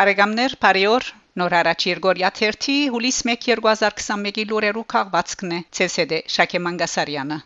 Բարեկամներ, բարիօր։ Նոր հարաճ Երգորիա 1-ի հուլիս 1 2021-ի լուրերու քաղվածքն է ՑՍԴ Շակե Մանգասարյանը։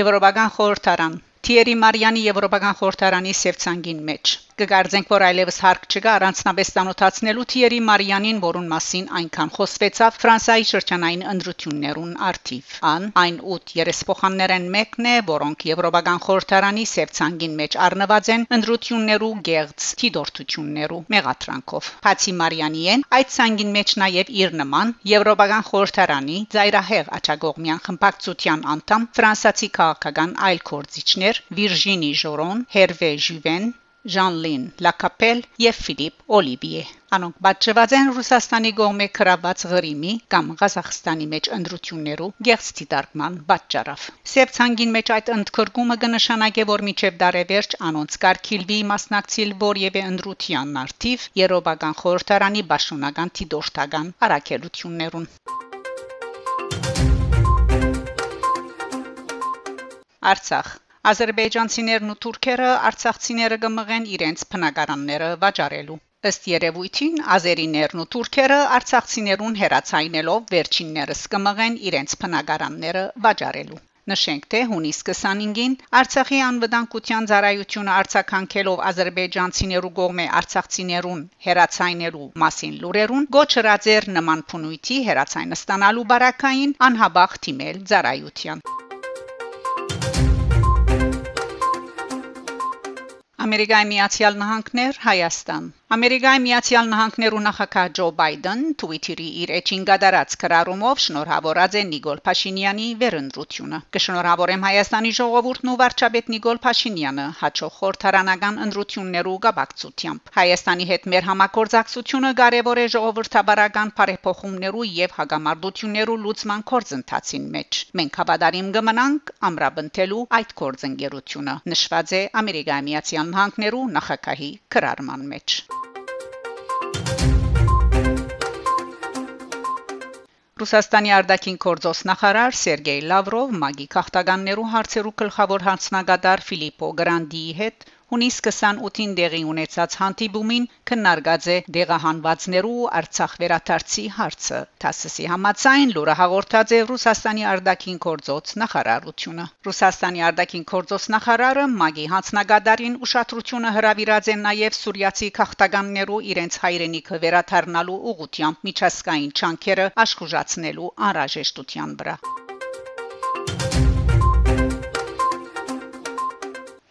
Եվրոպական խորհրդարան Թիերի Մարյանի Եվրոպական խորհրդարանի Սևցանգին մեջ Կգարձենք, որ այլևս հարկ չկա առանցնաբես տանոթացնելու Թիերի Մարյանին, որուն մասին այնքան խոսվեցավ Ֆրանսիայի շրջանային ընդրություններուն արդիվ։ Ան այն 8 երեսփոխաններեն մեկն է, որոնք Եվրոպական խորհրդարանի Սևցանգին մեջ առնված են ընդրություններու գեղձ թիդորթություններու մեղատրանքով։ Հացի Մարյանիեն այդ ցանգին մեջ նաև իր նման Եվրոպական խորհրդարանի ծայրահեղ աչագողմյան խմբակցության անդամ ֆրանսիացի քաղաքական այլ կորցիչներ Վիրժինի Ժորոն, Հերվե Ժյուվեն, Ժան-Լին Լակապել եւ Ֆիլիպ Օլիվիե։ Անոնք բացված են Ռուսաստանի գոմե քրաբաց Ղրիմի կամ Ղազախստանի մեջ ընդրություններու գեղցի դարկման պատճառով։ Սեպցանգին մեջ այդ ընդգրկումը կնշանակե, որ միջև դարևերջ անոնց կարգիլվի մասնակցիլ որևէ ընդրության նարթիվ Եվրոպական խորհրդարանի ճշունական դիտորդական արակելություններուն։ Արցախ Ադրբեջանցիներն ու թուրքերը արցախցիները կմղեն իրենց բնակարանները վաճառելու Ըստ երևույթին ազերիներն ու թուրքերը արցախցիներուն հերացայնելով վերջիններս կմղեն իրենց բնակարանները վաճառելու Նշենք թե հունիս 25-ին Արցախի անվտանգության ծառայությունը արձականքելով ադրբեջանցիներու կողմէ արցախցիներուն հերացայնելու մասին լուրերուն գոչրած էր նման փունույթի հերացայնը ստանալու բարակային անհաբախ թիմել ծառայության Ամերիկայի Միացյալ Նահանգներ Հայաստան Ամերիկայի Միացյալ Նահանգներու նախագահ Ջո Բայդեն Twitter-ի իր էջին գդարած քրարումով շնորհավորած է Նիկոլ Փաշինյանի վերընտրությունը։ Կշնորհավորեմ Հայաստանի ժողովուրդն ու վարչապետ Նիկոլ Փաշինյանը հաջող խորհրդարանական ընտրություններու գաբակցությամբ։ Հայաստանի հետ մեր համագործակցությունը կարևոր է ժողովրդաբարական բարեփոխումներու եւ հագամարտություններու լուծման կորձընթացին մեջ։ Մենք հավատարիմ կմնանք ամրապնդելու այդ կորձընկերությունը։ Նշված է Ամերիկայի Միացյալ Նահանգներու նախագահի քրարման մեջ։ Ռուսաստանի արտաքին գործոս նախարար Սերգեյ Լավրով մագի քաղաքականներու հարցերու գլխավոր հանձնագետար Ֆիլիպո Գրանդիի հետ հունիս 28-ին դեղի ունեցած հանդիպումին քննարկած է դեղահանվածներու Արցախ վերադարձի հարցը։ ՏԱՍՍ-ի համաձայն լուրը հաղորդած է Ռուսաստանի արտաքին գործոց նախարարությունը։ Ռուսաստանի արտաքին գործոց նախարարը Մագի հանձնագետարին ուշադրությունը հրավիրած է նաև Սուրիացի քաղաքականներու իրենց հայրենիքը վերադառնալու ուղղությամբ միջազգային չանքերը աշխուժացնելու անհրաժեշտության վրա։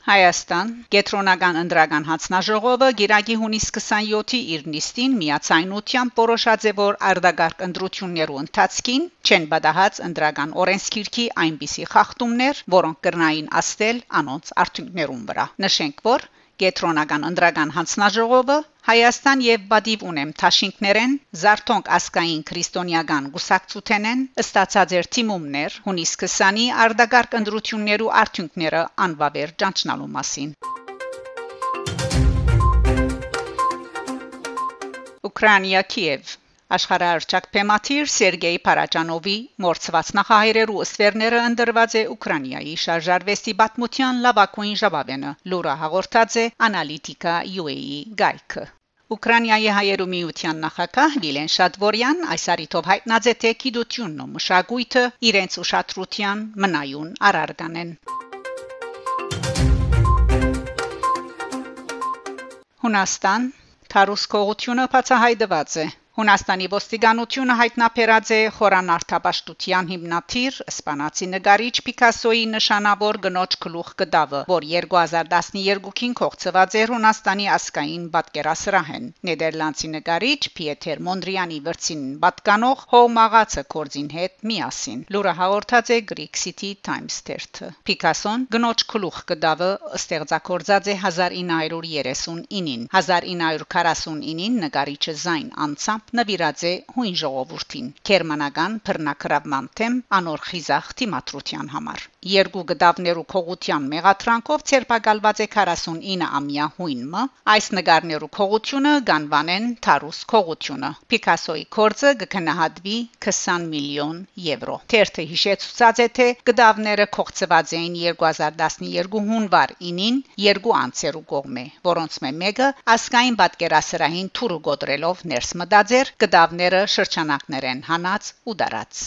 Հայաստան Գետրոնական ընդրական հանձնաժողովը Գիրագի հունիս 27-ի իր նիստին միացայնությամբ որոշած է որ արդագարգ ընդրություններու ընթացքին չեն բադահած ընդրական օրենսգիրքի այնպիսի խախտումներ, որոնք կրնային աստել անոնց արդյունքներուն վրա։ Նշենք որ Գետրոնական ընդրական հանձնաժողովը Հայաստան եւ Բադիվ ունեմ Թաշինքներեն Զարթոնք ասկային քրիստոնեական գուսակցութենեն ըստացած էր թիմումներ հունիս 20-ի արդագարգ ընդրություններու արդյունքները անվավեր ճանչնալու մասին Ուկրաինա Կիև Աշխարհարչակ Պեմաթիր Սերգեյ Փարաջանովի մորցված նախահայրերու ըստվերները ընդրված է Ուկրաինայի շարժարվեստի պատմության լավագույն ժապավենը լուրը հաղորդած է Analytica UAE գայքը Ուկրաինայի հայերու միության նախագահ Վիլեն Շադվորյան այս արիթով հայտնած է թե գիտությունն ու մշակույթը իրենց ուշադրության մնայուն արարգանեն Հունաստան Թարուս կողությունը բացահայտված է Հունաստանի ոստիկանությունը հայտնաբերած է խորանարթապաշտության հիմնադիր իսպանացի նկարիչ Պիկասոյի նշանավոր գնոջ գլուխ գդավը, որ 2012-ին կողծված էր Հունաստանի ասկային պատկերասրահեն։ Նեդերլանդցի նկարիչ Պիետեր Մոնդրիանի վրցին պատկանող հոմաղացը կորձին հետ միասին։ Լուրը հաղորդած է Greek City Times թերթը։ Պիկասոն գնոջ գլուխ գդավը ստեղծագործած է 1939-ին։ 1949-ին նկարիչը զայն անցամբ նվիրած է հույն ժողովրդին գերմանական բռնակրավման թեմ անոր խիզախ թիմատրության համար երկու գդավներու քողության մեղատրանքով ցերպակալված է 49-ամյա հույնը այս նկարներու քողությունը գանվանեն Թարուս քողությունը Պիկասոյի կորձը կքնահատվի 20 միլիոն եվրո թերթը հիշեցուցած է թե գդավները կողծված էին 2012 հունվար 9-ին երկու անցերու կողմէ որոնց մեկը ասկային պատկերասրահին թուրը գոդրելով ներս մտածեր գդավները շրջանակներ են հանած ու դարած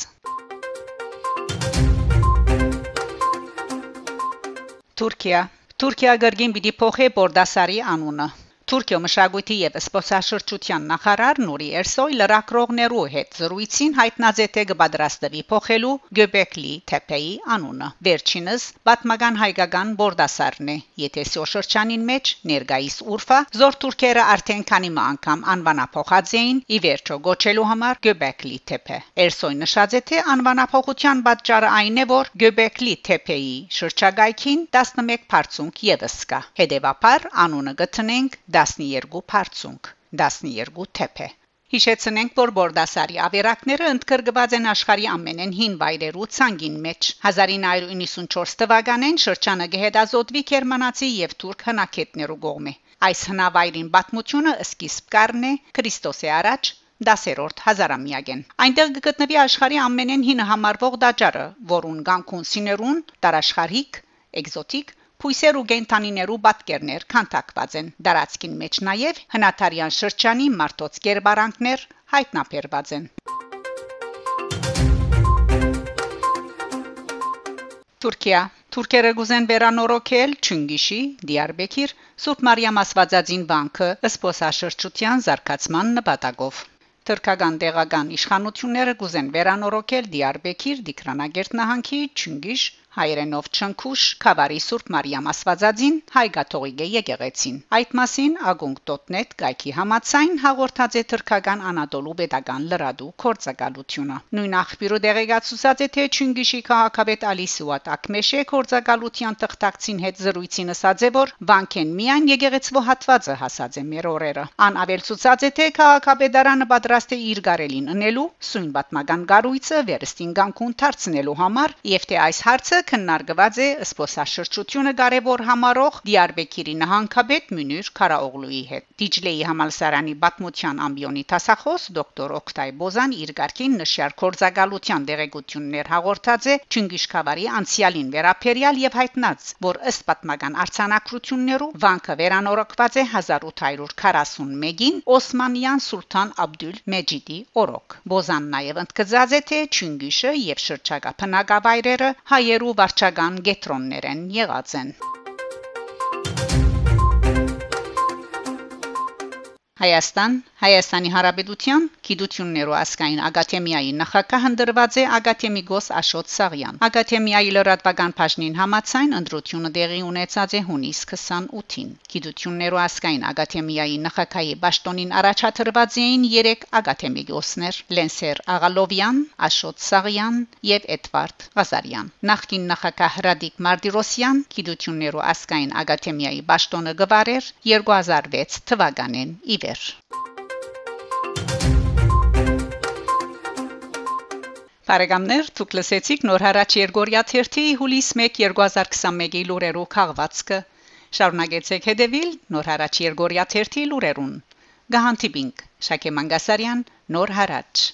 Թուրքիա Թուրքիա գերգին պիտի փոխե Բորդասարի անունը Թուրքիո մշակույթի եւ սպորտաշրջության նախարար Նուրի Էրսոյ լրակրողներու հետ զրույցին հայտնած է թե կպատրաստվի փոխելու Գոբեկլի թեփեի անունը։ Վերջինս պատմական հայկական Բորդասարն է, եթե սոշրջանին մեջ ներգայիս Ուրֆա զոր թուրքերը արդեն քանի անգամ անվանափոխած էին ի վերջո գոչելու համար Գոբեկլի թեփե։ Էրսոյ նշած է թե անվանափոխության պատճառը այն է, որ Գոբեկլի թեփեի շրջագայքին 11 բարձունք եւս կա։ Հետևաբար անունը գտնենք 12 բարձունք 12 թեփե Հիշեցնենք, որ Բորդասարի ավերակները ընդգրկված են աշխարհի ամենեն հին վայրերու ցանգին մեջ։ 1994 թվականին շրջանը գեհդազոտվի գերմանացի եւ թուրք հնակետներու կողմէ։ Այս հնավայրին պատմությունը սկիզբ կառնե Քրիստոսի առաջ 10-րդ հազարամյակեն։ Այնտեղ կգտնվի աշխարհի ամենեն հին համարվող դաջարը, որուն գանկուն սիներուն, տարաշխարհիկ, էկզոտիկ Փույսեր ու գենթանիներու պատկերներ քանթակված են։ Դարածքին մեջ նաև հնաթարյան շրջանի մարտոց կերբարանքներ հայտնաբերված են։ Թուրքիա. Թուրքերը գուզեն վերանորոգել Չունգիշի, Դիարբեկիր, Սուրբ Մարիամ Աստվածածին բանկը ըսպոսաշրջության զարգացման նպատակով։ Թուրքական տեղական իշխանությունները գուզեն վերանորոգել Դիարբեկիր, Դիկրանագերտ նահանգի, Չունգիշ, հայրենով Չնքուշ Խավարի Սուրբ Մարիամ Աստվածածին հայգաթողիկե եկեղեցին այդ մասին ագունկտոտ.net գայքի համացայն հաղորդած է թրքական Անադոլու պետական լրադու կորցակալությունը նույն աղբյուրը դեղեկացուցած է թե Չունգիշի քաղաքապետ Ալի Սուատ Ակմեշե կորցակալության տխտակցին հետ զրույցին ասաց է որ բանկեն միայն եկեղեցվո հատվածը հասած է մեր օրերը ան ավելցուցած է թե քաղաքապետարանը պատրաստ է իր գարելին ընելու սույն պատմական գառույցը վերստին գանկուն դարձնելու համար եւ թե այս հարցը քննարկված է սփոսաշրջությունը կարևոր համարող Դիարբեկիրի նահանգապետ Մյունիր Խարաօղլուի հետ։ Դիջլեի համալսարանի պատմության ամբիոնի տասախոս դոկտոր Օկտայ Բոզան իր ղարքին նշյալ կորցակալության դեղեցություններ հաղորդած է Չինգիշքավարի անցյալին վերապերյալ եւ հայտնած, որ ըստ պատմական արցանակություններու վանքը վերանորոգված է 1841-ին Օսմանյան սուլթան Աբդուլ Մեջիդի օրոք։ Բոզան նաեւ ընդգծած է թե Չինգիշը եւ շրջակա բնակավայրերը հայերու ու վարչական գետրոններ են եղած են։ Հայաստան Հայաստանի Հարաբերության Գիտություններու ասկային ակադեմիայի նախակահ ընդրված է ակադեմիկոս Աշոտ Սաղյան։ Ակադեմիայի լրատվական բաժնին համաձայն ընտրությունը տեղի ունեցած է հունիս 28-ին։ Գիտություններու ասկային ակադեմիայի նախակահի պաշտոնին առաջադրված էին 3 ակադեմիկոսներ՝ Լենսեր Աղալովյան, Աշոտ Սաղյան եւ Էդվարդ Ղազարյան։ Նախկին նախակահ Ռադիկ Մարտիրոսյան Գիտություններու ասկային ակադեմիայի պաշտոնը գվարեր 2006 թվականին ի Բարեկամներ, դուք լսեցիք նոր հարաճ Երգորիա 1-ի հուլիս 1 2021-ի լուրերով քաղվածքը։ Շարունակեցեք հետևել նոր հարաճ Երգորիա 1-ի լուրերուն։ Գահանտիբինգ Շակե Մանգասարյան, նոր հարաճ